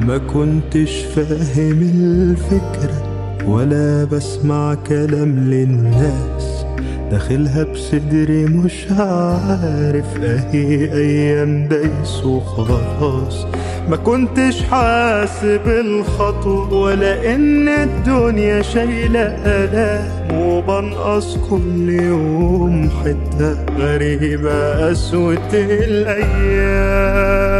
ما كنتش فاهم الفكرة ولا بسمع كلام للناس. داخلها بصدري مش عارف أهي أيام دايس وخلاص ما كنتش حاسب الخطوة ولا إن الدنيا شايلة آلام. وبنقص كل يوم حتة غريبة قسوة الأيام.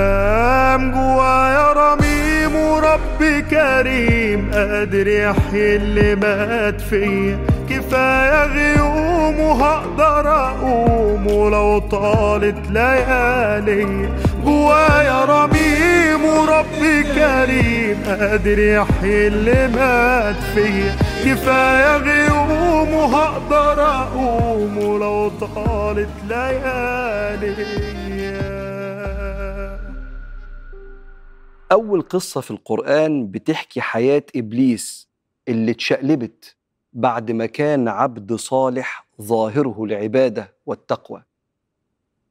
ورب كريم قادر يحيي اللي مات فيا. كفاية غيوم وهقدر أقوم ولو طالت ليالي. جوايا رميم ورب كريم قادر يحيي اللي مات فيا. كفاية غيوم وهقدر أقوم ولو طالت ليالي. أول قصة في القرآن بتحكي حياة إبليس اللي اتشقلبت بعد ما كان عبد صالح ظاهره العبادة والتقوى.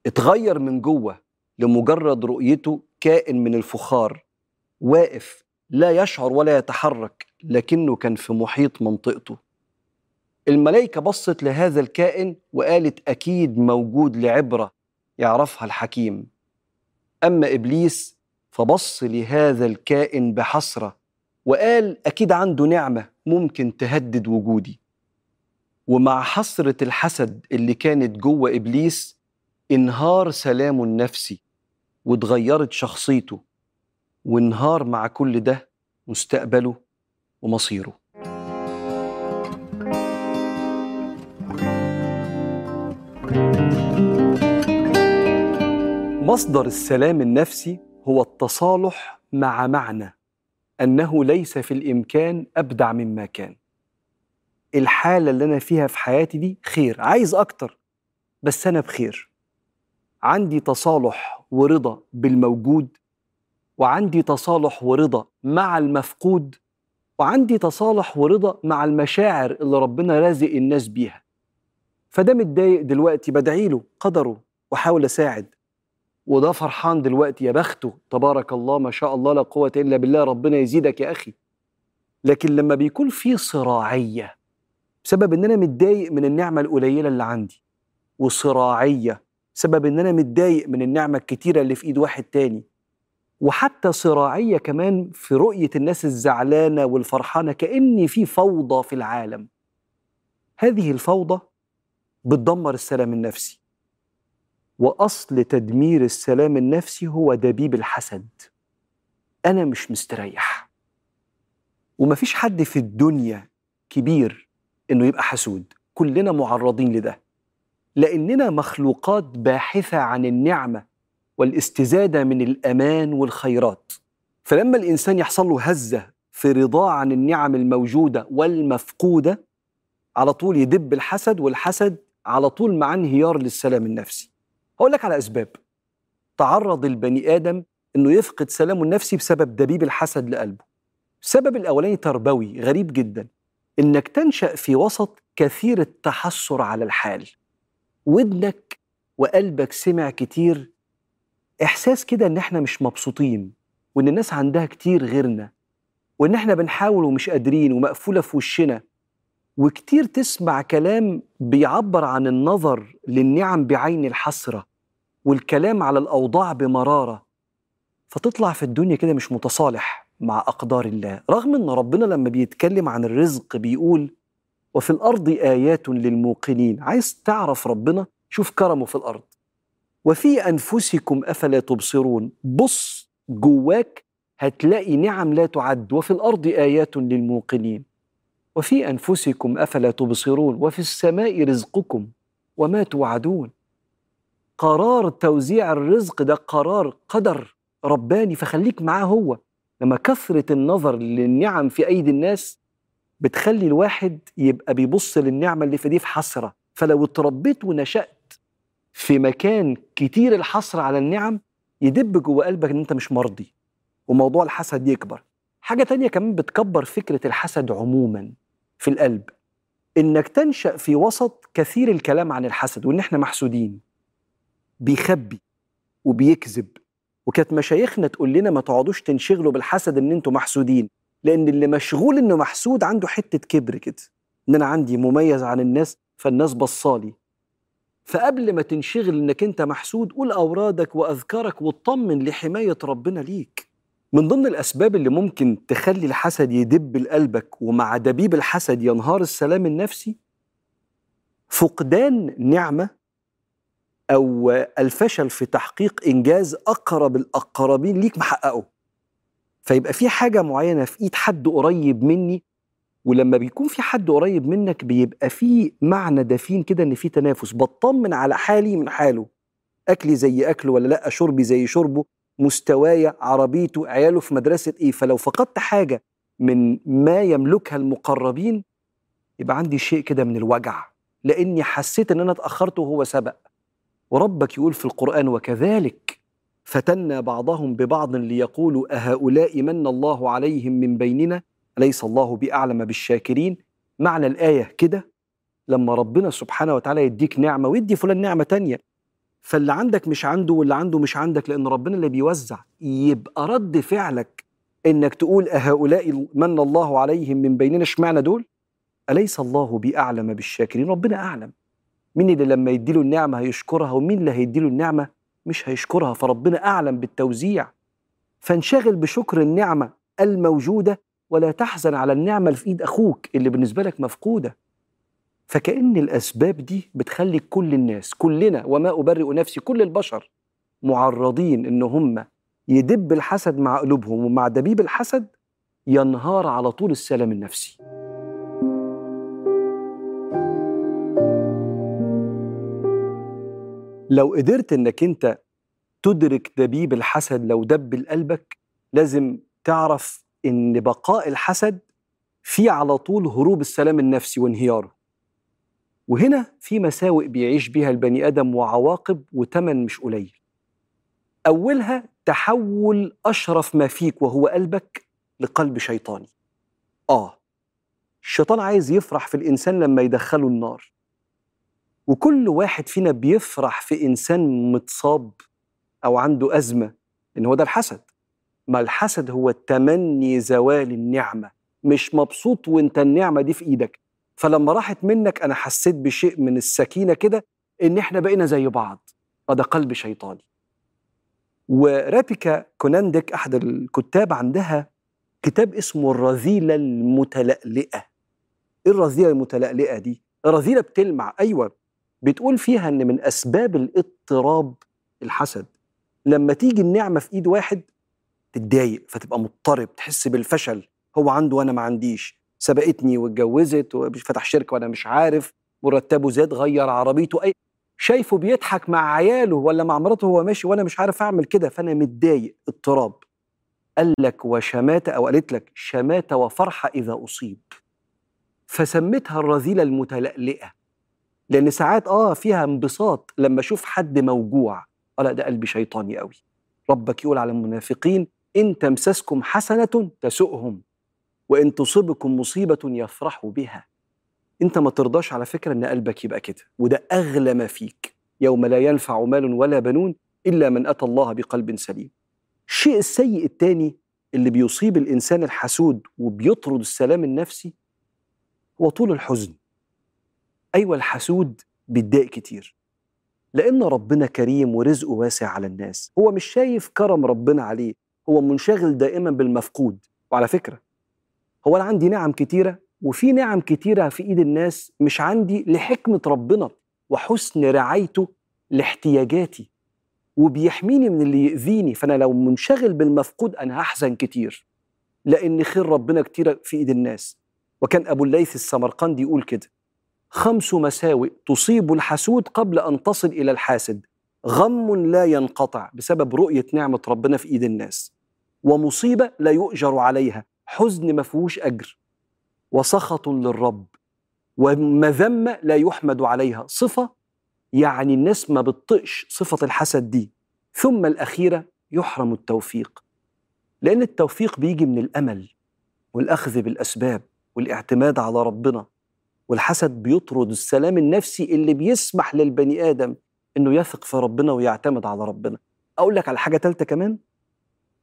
اتغير من جوه لمجرد رؤيته كائن من الفخار واقف لا يشعر ولا يتحرك لكنه كان في محيط منطقته. الملائكة بصت لهذا الكائن وقالت أكيد موجود لعبرة يعرفها الحكيم. أما إبليس فبص لهذا الكائن بحسرة وقال أكيد عنده نعمة ممكن تهدد وجودي. ومع حسرة الحسد اللي كانت جوه إبليس انهار سلامه النفسي واتغيرت شخصيته وانهار مع كل ده مستقبله ومصيره. مصدر السلام النفسي هو التصالح مع معنى أنه ليس في الإمكان أبدع مما كان. الحالة اللي أنا فيها في حياتي دي خير عايز أكتر بس أنا بخير. عندي تصالح ورضا بالموجود وعندي تصالح ورضا مع المفقود وعندي تصالح ورضا مع المشاعر اللي ربنا رازق الناس بيها. فده متضايق دلوقتي بدعي له قدره وأحاول أساعد. وده فرحان دلوقتي يا بخته تبارك الله ما شاء الله لا قوة إلا بالله ربنا يزيدك يا أخي. لكن لما بيكون في صراعية بسبب إن أنا متضايق من النعمة القليلة اللي عندي وصراعية بسبب إن أنا متضايق من النعمة الكتيرة اللي في إيد واحد تاني وحتى صراعية كمان في رؤية الناس الزعلانة والفرحانة كأن في فوضى في العالم. هذه الفوضى بتدمر السلام النفسي. وأصل تدمير السلام النفسي هو دبيب الحسد. أنا مش مستريح. ومفيش حد في الدنيا كبير إنه يبقى حسود. كلنا معرضين لده. لأننا مخلوقات باحثة عن النعمة والاستزادة من الأمان والخيرات. فلما الإنسان يحصل له هزة في رضاه عن النعم الموجودة والمفقودة على طول يدب الحسد والحسد على طول مع انهيار للسلام النفسي. هقول لك على أسباب. تعرض البني آدم إنه يفقد سلامه النفسي بسبب دبيب الحسد لقلبه. السبب الأولاني تربوي غريب جدا. إنك تنشأ في وسط كثير التحسر على الحال. ودنك وقلبك سمع كتير إحساس كده إن إحنا مش مبسوطين وإن الناس عندها كتير غيرنا وإن إحنا بنحاول ومش قادرين ومقفولة في وشنا. وكتير تسمع كلام بيعبر عن النظر للنعم بعين الحسرة والكلام على الأوضاع بمرارة فتطلع في الدنيا كده مش متصالح مع أقدار الله. رغم أن ربنا لما بيتكلم عن الرزق بيقول وفي الأرض آيات للموقنين. عايز تعرف ربنا؟ شوف كرمه في الأرض. وفي أنفسكم أفلا تبصرون. بص جواك هتلاقي نعم لا تعد. وفي الأرض آيات للموقنين. وفي أنفسكم أفلا تبصرون وفي السماء رزقكم وما توعدون. قرار توزيع الرزق ده قرار قدر رباني فخليك معاه هو. لما كثرة النظر للنعم في أيدي الناس بتخلي الواحد يبقى بيبص للنعمة اللي في دي في حسرة. فلو اتربيت ونشأت في مكان كتير الحسرة على النعم يدب جوه قلبك إن أنت مش مرضي وموضوع الحسد يكبر. حاجة تانية كمان بتكبر فكرة الحسد عموما. في القلب إنك تنشأ في وسط كثير الكلام عن الحسد وإن إحنا محسودين. بيخبي وبيكذب. وكانت مشايخنا تقول لنا ما تقعدوش تنشغلوا بالحسد إن أنتوا محسودين لأن اللي مشغول إنه محسود عنده حتة كبر كده. إن أنا عندي مميز عن الناس فالناس بصالي. فقبل ما تنشغل إنك أنت محسود قول أورادك وأذكارك واطمن لحماية ربنا ليك. من ضمن الأسباب اللي ممكن تخلي الحسد يدب لقلبك ومع دبيب الحسد ينهار السلام النفسي؟ فقدان نعمة أو الفشل في تحقيق إنجاز أقرب الأقربين ليك محققه. فيبقى في حاجة معينة في إيد حد قريب مني ولما بيكون في حد قريب منك بيبقى في معنى دفين كده إن في تنافس. بطمن على حالي من حاله. أكلي زي أكله ولا لأ؟ شربي زي شربه. مستوايا عربيته عياله في مدرسة إيه؟ فلو فقدت حاجة من ما يملكها المقربين يبقى عندي شيء كده من الوجع لأني حسيت إن أنا اتأخرت وهو سبق. وربك يقول في القرآن وكذلك فتنا بعضهم ببعض ليقولوا أهؤلاء من الله عليهم من بيننا؟ أليس الله بأعلم بالشاكرين؟ معنى الآية كده لما ربنا سبحانه وتعالى يديك نعمة ويدي فلان نعمة تانية. فاللي عندك مش عنده واللي عنده مش عندك لأن ربنا اللي بيوزع يبقى رد فعلك إنك تقول أهؤلاء من الله عليهم من بيننا اشمعنى دول؟ أليس الله بأعلم بالشاكرين؟ ربنا أعلم. مين اللي لما يديله النعمة هيشكرها ومين اللي هيديله النعمة؟ مش هيشكرها فربنا أعلم بالتوزيع. فانشغل بشكر النعمة الموجودة ولا تحزن على النعمة اللي في إيد أخوك اللي بالنسبة لك مفقودة. فكأن الأسباب دي بتخلي كل الناس كلنا وما أبرئ نفسي كل البشر معرضين إن هم يدب الحسد مع قلوبهم ومع دبيب الحسد ينهار على طول السلام النفسي. لو قدرت إنك أنت تدرك دبيب الحسد لو دب لقلبك لازم تعرف إن بقاء الحسد في على طول هروب السلام النفسي وانهياره. وهنا في مساوئ بيعيش بيها البني آدم وعواقب وتمن مش قليل. أولها تحول أشرف ما فيك وهو قلبك لقلب شيطاني. آه الشيطان عايز يفرح في الإنسان لما يدخله النار. وكل واحد فينا بيفرح في إنسان متصاب أو عنده أزمة إن هو ده الحسد. ما الحسد هو تمني زوال النعمة. مش مبسوط وانت النعمة دي في إيدك. فلما راحت منك أنا حسيت بشيء من السكينة كده إن إحنا بقينا زي بعض. هذا قلب شيطاني. ورابيكا كوناندك أحد الكتاب عندها كتاب اسمه الرذيلة المتلألئة. إيه الرذيلة المتلألئة دي؟ الرذيلة بتلمع أيوه بتقول فيها إن من أسباب الاضطراب الحسد لما تيجي النعمة في إيد واحد تتضايق فتبقى مضطرب تحس بالفشل هو عنده وأنا ما عنديش. سبقتني واتجوزت وفتح شركة وأنا مش عارف مرتبه زاد غير عربيته أي شايفه بيضحك مع عياله ولا مع مراته وهو ماشي وأنا مش عارف أعمل كده فأنا متضايق اضطراب. قال لك وشماتة أو قالت لك شماتة وفرحة إذا أصيب. فسمتها الرذيلة المتلألئة لأن ساعات آه فيها انبساط لما أشوف حد موجوع. آه لا ده قلبي شيطاني قوي ربك يقول على المنافقين إن تمسسكم حسنة تسؤهم. وإن تصبكم مصيبة يفرحوا بها. أنت ما ترضاش على فكرة إن قلبك يبقى كده وده أغلى ما فيك. يوم لا ينفع مال ولا بنون إلا من أتى الله بقلب سليم. الشيء السيء الثاني اللي بيصيب الإنسان الحسود وبيطرد السلام النفسي هو طول الحزن. أيوه الحسود بيتضايق كتير. لأن ربنا كريم ورزقه واسع على الناس. هو مش شايف كرم ربنا عليه هو منشغل دائما بالمفقود. وعلى فكرة هو أنا عندي نعم كتيرة وفي نعم كتيرة في إيد الناس مش عندي لحكمة ربنا وحسن رعايته لاحتياجاتي وبيحميني من اللي يأذيني. فأنا لو منشغل بالمفقود أنا هحزن كتير لأن خير ربنا كتير في إيد الناس. وكان أبو الليث السمرقندي يقول كده خمس مساوئ تصيب الحسود قبل أن تصل إلى الحاسد. غم لا ينقطع بسبب رؤية نعمة ربنا في إيد الناس. ومصيبة لا يؤجر عليها. حزن ما فيهوش أجر وسخط للرب ومذمة لا يحمد عليها. صفة يعني الناس ما بتطقش صفة الحسد دي. ثم الأخيرة يحرم التوفيق. لأن التوفيق بيجي من الأمل والأخذ بالأسباب والاعتماد على ربنا. والحسد بيطرد السلام النفسي اللي بيسمح للبني آدم إنه يثق في ربنا ويعتمد على ربنا. أقول لك على حاجة ثالثه كمان.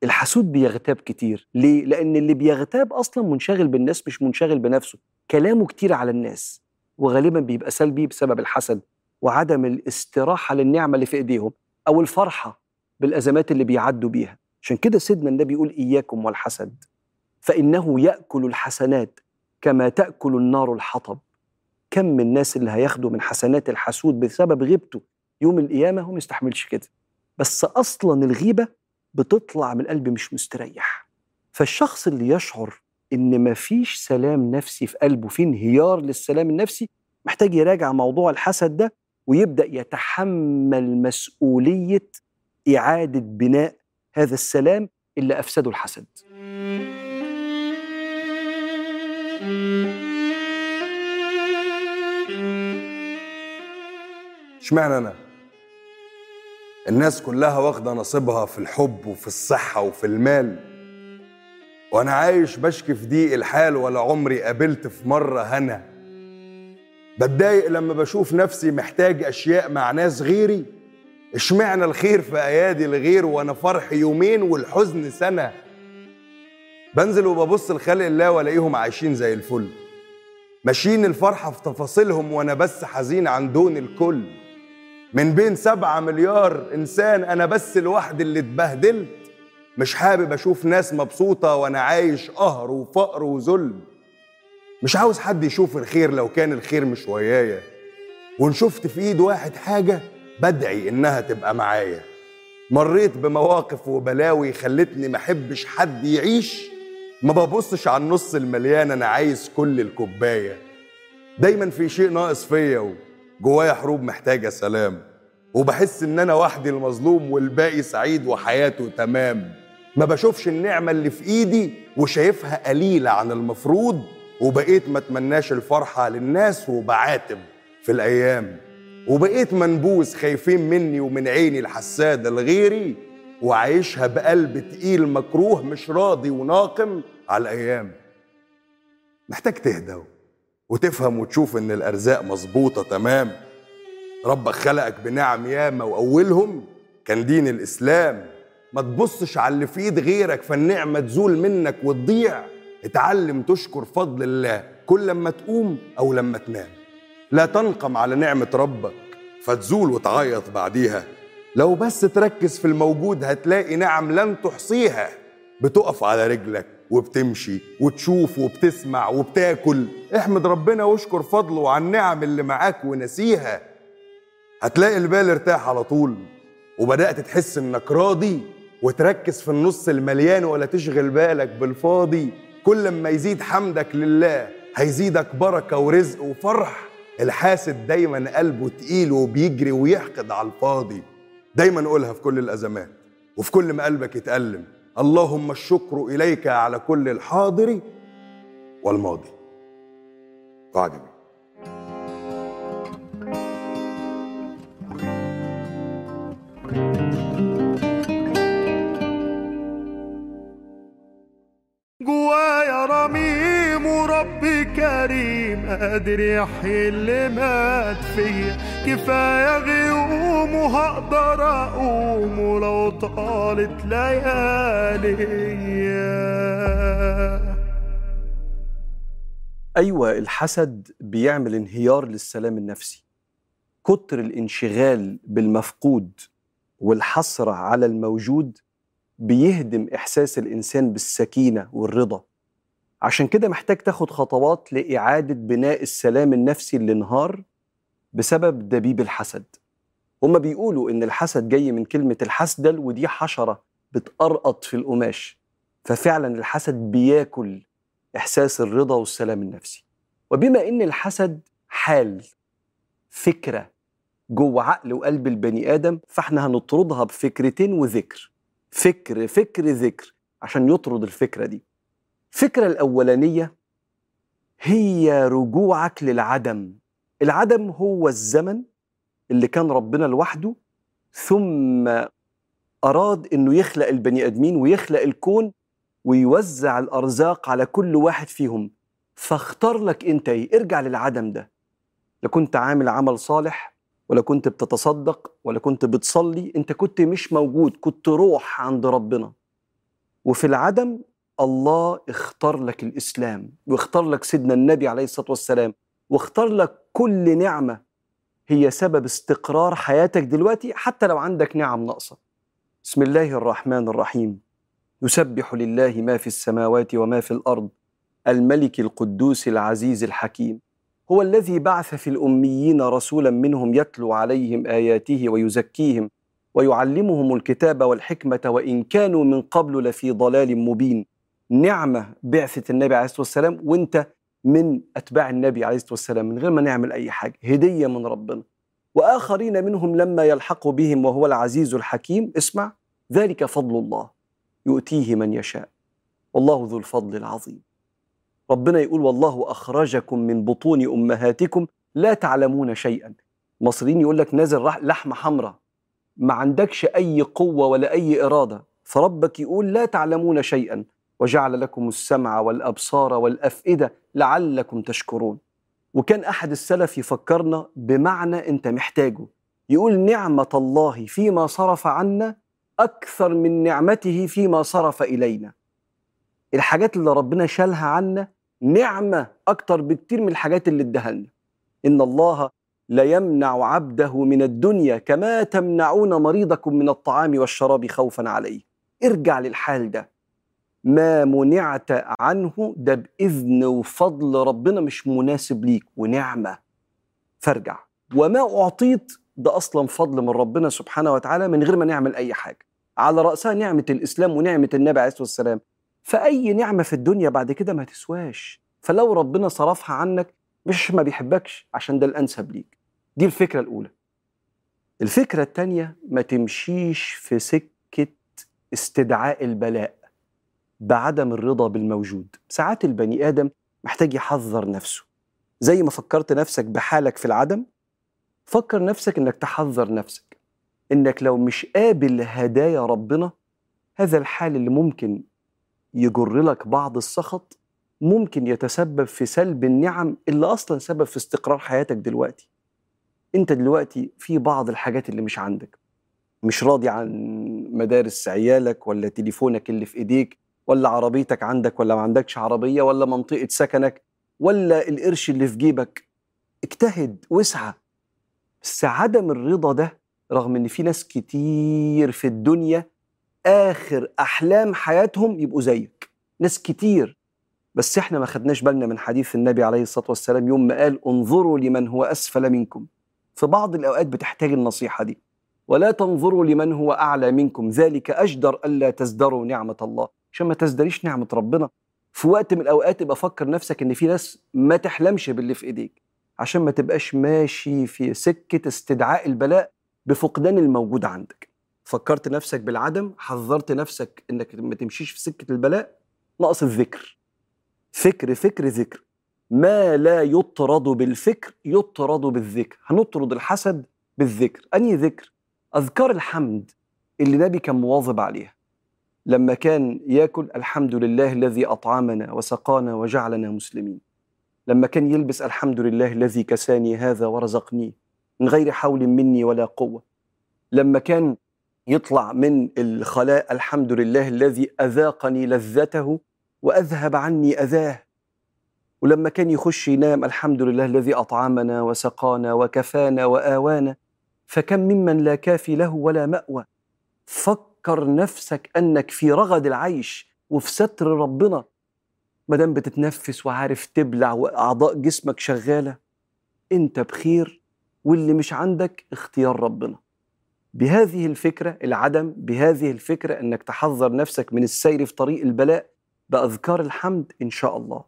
الحسود بيغتاب كتير. ليه؟ لأن اللي بيغتاب أصلا منشغل بالناس مش منشغل بنفسه. كلامه كتير على الناس وغالبا بيبقى سلبي بسبب الحسد وعدم الاستراحة للنعمة اللي في إيديهم أو الفرحة بالأزمات اللي بيعدوا بيها. عشان كده سيدنا النبي يقول إياكم والحسد. فإنه يأكل الحسنات كما تأكل النار الحطب. كم من الناس اللي هياخدوا من حسنات الحسود بسبب غيبته يوم القيامة؟ هو ما يستحملش كده. بس أصلا الغيبة بتطلع من القلب مش مستريح. فالشخص اللي يشعر إن مفيش سلام نفسي في قلبه في انهيار للسلام النفسي محتاج يراجع موضوع الحسد ده ويبدأ يتحمل مسؤولية إعادة بناء هذا السلام اللي أفسده الحسد. اشمعنى أنا؟ الناس كلها واخدة نصيبها في الحب وفي الصحة وفي المال. وأنا عايش بشكي في ضيق الحال ولا عمري قابلت في مرة هنا. بتضايق لما بشوف نفسي محتاج أشياء مع ناس غيري. إشمعنى الخير في أيادي الغير وأنا فرح يومين والحزن سنة؟ بنزل وببص لخلق الله وألاقيهم عايشين زي الفل. ماشيين الفرحة في تفاصيلهم وأنا بس حزين عن دون الكل. من بين سبعة مليار إنسان أنا بس لوحدي اللي اتبهدلت مش حابب أشوف ناس مبسوطة وأنا عايش قهر وفقر وذل مش عاوز حد يشوف الخير لو كان الخير مش ويايا. وإن شفت في إيد واحد حاجة بدعي إنها تبقى معايا. مريت بمواقف وبلاوي خلتني محبش حد يعيش ما ببصش على النص المليان أنا عايز كل الكوباية. دايما في شيء ناقص فيا جوايا حروب محتاجة سلام وبحس إن أنا وحدي المظلوم والباقي سعيد وحياته تمام. ما بشوفش النعمة اللي في إيدي وشايفها قليلة عن المفروض وبقيت ما أتمناش الفرحة للناس وبعاتب في الأيام. وبقيت منبوس خايفين مني ومن عيني الحسادة لغيري وعايشها بقلب تقيل مكروه مش راضي وناقم على الأيام. محتاج تهدى. وتفهم وتشوف إن الأرزاق مظبوطة تمام؟ ربك خلقك بنعم ياما وأولهم كان دين الإسلام. ما تبصش على اللي في إيد غيرك فالنعمة تزول منك وتضيع. اتعلم تشكر فضل الله كل لما تقوم أو لما تنام. لا تنقم على نعمة ربك فتزول وتعيط بعديها. لو بس تركز في الموجود هتلاقي نعم لن تحصيها. بتقف على رجلك وبتمشي وتشوف وبتسمع وبتاكل. احمد ربنا واشكر فضله على النعم اللي معاك ونسيها. هتلاقي البال ارتاح على طول وبدأت تحس إنك راضي وتركز في النص المليان ولا تشغل بالك بالفاضي. كل ما يزيد حمدك لله هيزيدك بركة ورزق وفرح. الحاسد دايما قلبه تقيل وبيجري ويحقد على الفاضي. دايما قولها في كل الأزمات وفي كل ما قلبك يتألم. اللهم الشكر إليك على كل الحاضر والماضي. وعجبي جوايا رميم وربي كريم قادر يحيي اللي مات فيا كفاية غيوم وهقدر أقوم ولو طالت ليالي. أيوه الحسد بيعمل انهيار للسلام النفسي. كتر الانشغال بالمفقود والحسرة على الموجود بيهدم إحساس الإنسان بالسكينة والرضا. عشان كده محتاج تاخد خطوات لإعادة بناء السلام النفسي اللي انهار بسبب دبيب الحسد. هما بيقولوا إن الحسد جاي من كلمة الحسدل ودي حشرة بتقرقط في القماش. ففعلا الحسد بياكل إحساس الرضا والسلام النفسي. وبما إن الحسد حال فكرة جوه عقل وقلب البني آدم فإحنا هنطردها بفكرتين وذكر. فكر فكر ذكر عشان يطرد الفكرة دي. الفكرة الأولانية هي رجوعك للعدم العدم هو الزمن اللي كان ربنا لوحده ثم أراد إنه يخلق البني آدمين ويخلق الكون ويوزع الأرزاق على كل واحد فيهم. فاختار لك أنت إيه ارجع للعدم ده. لا كنت عامل عمل صالح ولا كنت بتتصدق ولا كنت بتصلي أنت كنت مش موجود كنت روح عند ربنا. وفي العدم الله اختار لك الإسلام واختار لك سيدنا النبي عليه الصلاة والسلام واختار لك كل نعمة هي سبب استقرار حياتك دلوقتي حتى لو عندك نعم ناقصة. بسم الله الرحمن الرحيم. يسبح لله ما في السماوات وما في الأرض الملك القدوس العزيز الحكيم. هو الذي بعث في الأميين رسولا منهم يتلو عليهم آياته ويزكيهم ويعلمهم الكتاب والحكمة وإن كانوا من قبل لفي ضلال مبين. نعمة بعثة النبي عليه الصلاة والسلام وأنت من أتباع النبي عليه الصلاة والسلام من غير ما نعمل أي حاجة. هدية من ربنا. وآخرين منهم لما يلحقوا بهم وهو العزيز الحكيم. اسمع ذلك فضل الله. يؤتيه من يشاء. والله ذو الفضل العظيم. ربنا يقول والله أخرجكم من بطون أمهاتكم لا تعلمون شيئا. مصريين يقول لك نازل لحمه حمراء ما عندكش أي قوة ولا أي إرادة. فربك يقول لا تعلمون شيئا. وجعل لكم السمع والأبصار والأفئدة لعلكم تشكرون. وكان أحد السلف يفكرنا بمعنى أنت محتاجه. يقول نعمة الله فيما صرف عنا أكثر من نعمته فيما صرف إلينا. الحاجات اللي ربنا شالها عنا نعمة أكتر بكتير من الحاجات اللي اداها لنا إن الله لا يمنع عبده من الدنيا كما تمنعون مريضكم من الطعام والشراب خوفا عليه. ارجع للحال ده. ما منعت عنه ده بإذن وفضل ربنا مش مناسب ليك ونعمة. فارجع. وما أعطيت ده أصلا فضل من ربنا سبحانه وتعالى من غير ما نعمل أي حاجة. على رأسها نعمة الإسلام ونعمة النبي عليه الصلاة والسلام. فأي نعمة في الدنيا بعد كده ما تسواش. فلو ربنا صرفها عنك مش ما بيحبكش عشان ده الأنسب ليك. دي الفكرة الأولى. الفكرة الثانية ما تمشيش في سكة استدعاء البلاء بعدم الرضا بالموجود. ساعات البني آدم محتاج يحذر نفسه. زي ما فكرت نفسك بحالك في العدم فكر نفسك إنك تحذر نفسك. إنك لو مش قابل هدايا ربنا هذا الحال اللي ممكن يجر لك بعض السخط ممكن يتسبب في سلب النعم اللي أصلا سبب في استقرار حياتك دلوقتي. أنت دلوقتي في بعض الحاجات اللي مش عندك. مش راضي عن مدارس عيالك ولا تليفونك اللي في إيديك ولا عربيتك عندك ولا ما عندكش عربية ولا منطقة سكنك ولا القرش اللي في جيبك. اجتهد واسعى. بس عدم الرضا ده رغم إن في ناس كتير في الدنيا آخر أحلام حياتهم يبقوا زيك. ناس كتير. بس إحنا ما خدناش بالنا من حديث النبي عليه الصلاة والسلام يوم ما قال انظروا لمن هو أسفل منكم. في بعض الأوقات بتحتاج النصيحة دي. ولا تنظروا لمن هو أعلى منكم. ذلك أجدر الا تزدروا نعمة الله. عشان ما تزدريش نعمة ربنا. في وقت من الأوقات يبقى فكر نفسك إن في ناس ما تحلمش باللي في إيديك. عشان ما تبقاش ماشي في سكة استدعاء البلاء بفقدان الموجود عندك. فكرت نفسك بالعدم حذرت نفسك إنك ما تمشيش في سكة البلاء نقص الذكر. فكر فكر ذكر. ما لا يطرد بالفكر يطرد بالذكر. هنطرد الحسد بالذكر. أنهي ذكر؟ أذكار الحمد اللي النبي كان مواظب عليها. لما كان ياكل الحمد لله الذي أطعمنا وسقانا وجعلنا مسلمين. لما كان يلبس الحمد لله الذي كساني هذا ورزقني من غير حول مني ولا قوة. لما كان يطلع من الخلاء الحمد لله الذي أذاقني لذته وأذهب عني أذاه. ولما كان يخش ينام الحمد لله الذي أطعمنا وسقانا وكفانا وآوانا فكم ممن لا كافي له ولا مأوى. فكر نفسك أنك في رغد العيش وفي ستر ربنا. مادام بتتنفس وعارف تبلع وأعضاء جسمك شغالة أنت بخير واللي مش عندك اختيار ربنا. بهذه الفكرة العدم بهذه الفكرة أنك تحذر نفسك من السير في طريق البلاء بأذكار الحمد إن شاء الله.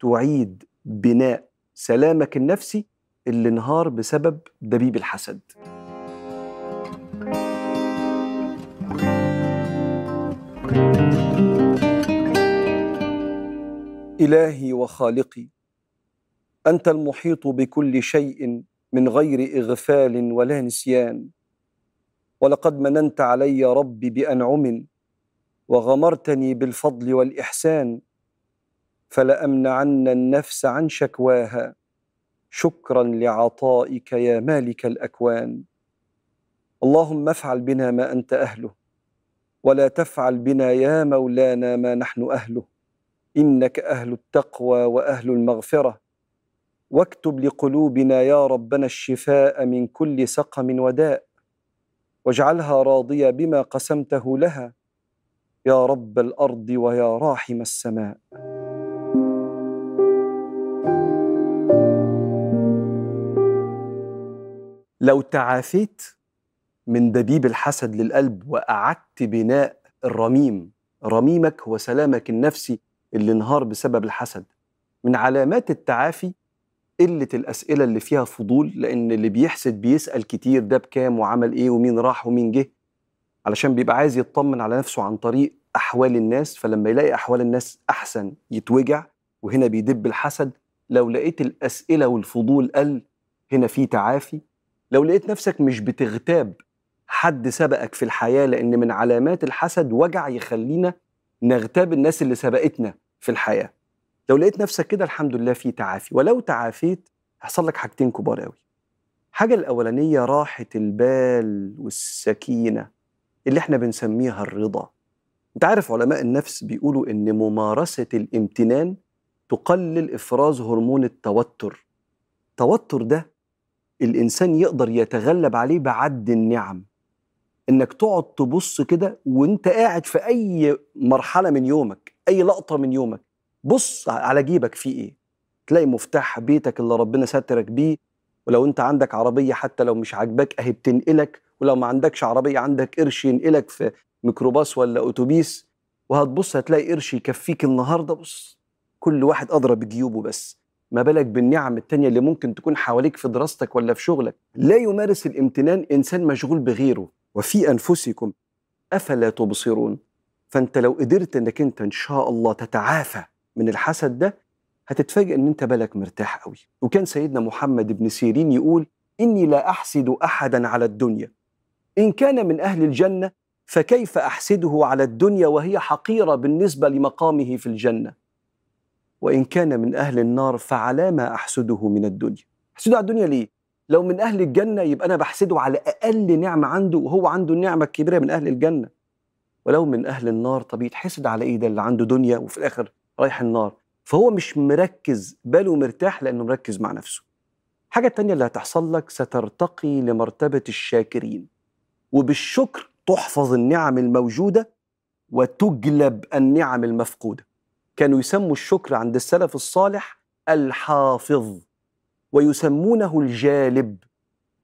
تعيد بناء سلامك النفسي اللي انهار بسبب دبيب الحسد. إلهي وخالقي. أنت المحيط بكل شيء من غير إغفال ولا نسيان. ولقد مننت علي ربي بأنعم وغمرتني بالفضل والإحسان. فلأمنعن النفس عن شكواها. شكرا لعطائك يا مالك الأكوان. اللهم افعل بنا ما أنت أهله. ولا تفعل بنا يا مولانا ما نحن أهله. إنك أهل التقوى وأهل المغفرة. واكتب لقلوبنا يا ربنا الشفاء من كل سقم وداء. واجعلها راضية بما قسمته لها. يا رب الأرض ويا راحم السماء. لو تعافيت من دبيب الحسد للقلب وأعدت بناء الرميم رميمك هو سلامك النفسي اللي انهار بسبب الحسد. من علامات التعافي قلة الأسئلة اللي فيها فضول لأن اللي بيحسد بيسأل كتير ده بكام وعمل إيه ومين راح ومين جه علشان بيبقى عايز يطمن على نفسه عن طريق أحوال الناس فلما يلاقي أحوال الناس أحسن يتوجع وهنا بيدب الحسد. لو لقيت الأسئلة والفضول قل هنا في تعافي. لو لقيت نفسك مش بتغتاب حد سبقك في الحياة لأن من علامات الحسد وجع يخلينا نغتاب الناس اللي سبقتنا في الحياة. لو لقيت نفسك كده الحمد لله في تعافي. ولو تعافيت هيحصل لك حاجتين كبار قوي حاجة الأولانية راحة البال والسكينة اللي إحنا بنسميها الرضا. أنت عارف علماء النفس بيقولوا إن ممارسة الامتنان تقلل إفراز هرمون التوتر. التوتر ده الإنسان يقدر يتغلب عليه بعد النعم. إنك تقعد تبص كده وأنت قاعد في أي مرحلة من يومك أي لقطة من يومك بص على جيبك فيه إيه؟ تلاقي مفتاح بيتك اللي ربنا سترك بيه ولو أنت عندك عربية حتى لو مش عاجباك أهي بتنقلك ولو ما عندكش عربية عندك قرش ينقلك في ميكروباص ولا أتوبيس وهتبص هتلاقي قرش يكفيك النهارده بص كل واحد ادرى بجيوبه بس. ما بالك بالنعم التانية اللي ممكن تكون حواليك في دراستك ولا في شغلك. لا يمارس الامتنان إنسان مشغول بغيره. وفي أنفسكم أفلا تبصرون؟ فأنت لو قدرت أنك أنت إن شاء الله تتعافى من الحسد ده هتتفاجئ أن أنت بالك مرتاح قوي وكان سيدنا محمد بن سيرين يقول إني لا أحسد أحدا على الدنيا. إن كان من أهل الجنة فكيف أحسده على الدنيا وهي حقيرة بالنسبة لمقامه في الجنة؟ وإن كان من أهل النار فعلى ما أحسده من الدنيا. أحسده على الدنيا ليه؟ لو من أهل الجنة يبقى أنا بحسده على أقل نعمة عنده وهو عنده النعمة الكبيرة من أهل الجنة. ولو من أهل النار طب يتحسد على إيه ده اللي عنده دنيا وفي الآخر رايح النار؟ فهو مش مركز باله مرتاح لأنه مركز مع نفسه. حاجة تانية اللي هتحصل لك سترتقي لمرتبة الشاكرين. وبالشكر تحفظ النعم الموجودة وتجلب النعم المفقودة. كانوا يسموا الشكر عند السلف الصالح الحافظ. ويسمونه الجالب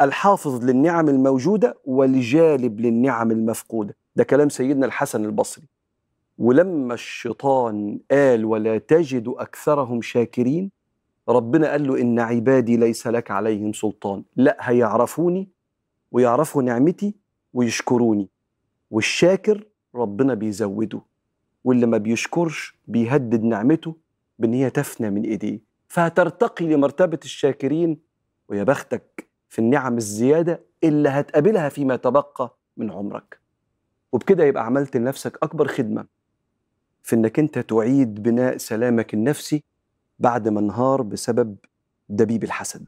الحافظ للنعم الموجودة والجالب للنعم المفقودة. ده كلام سيدنا الحسن البصري. ولما الشيطان قال ولا تجد أكثرهم شاكرين ربنا قال له إن عبادي ليس لك عليهم سلطان لا هيعرفوني ويعرفوا نعمتي ويشكروني. والشاكر ربنا بيزوده واللي ما بيشكرش بيهدد نعمته بإن هي تفنى من إيديه. فهترتقي لمرتبة الشاكرين ويا بختك في النعم الزيادة اللي هتقابلها فيما تبقى من عمرك. وبكده يبقى عملت لنفسك أكبر خدمة في إنك أنت تعيد بناء سلامك النفسي بعد ما انهار بسبب دبيب الحسد.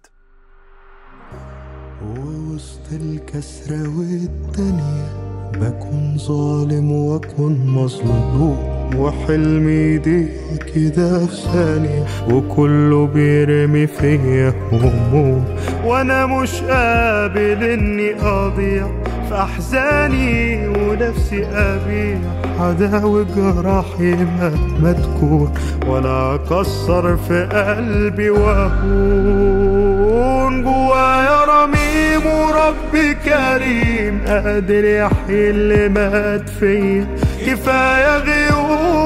ووسط الكسرة والدنيا بكون ظالم واكون مظلوم. وحلمي يضيق كده في ثانية وكله بيرمي فيا هموم وأنا مش قابل إني أضيع في أحزاني ونفسي أبيع. عداوي جراحي مهما تكون ولا أكسر في قلبي واهون جوايا رميم وربي كريم. قادر يحيي اللي مات فيا. كفاية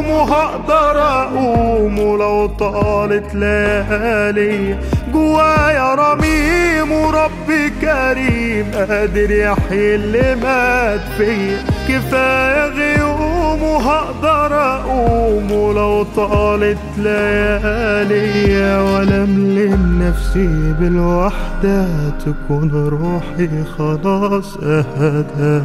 غيوم وهقدر اقوم ولو طالت ليالي. جوايا رميم وربي كريم قادر يحيي اللي مات فيا كفاية غيوم وهقدر اقوم ولو طالت ليالي. ولا ملم نفسي بالوحدة تكون روحي خلاص أهدى.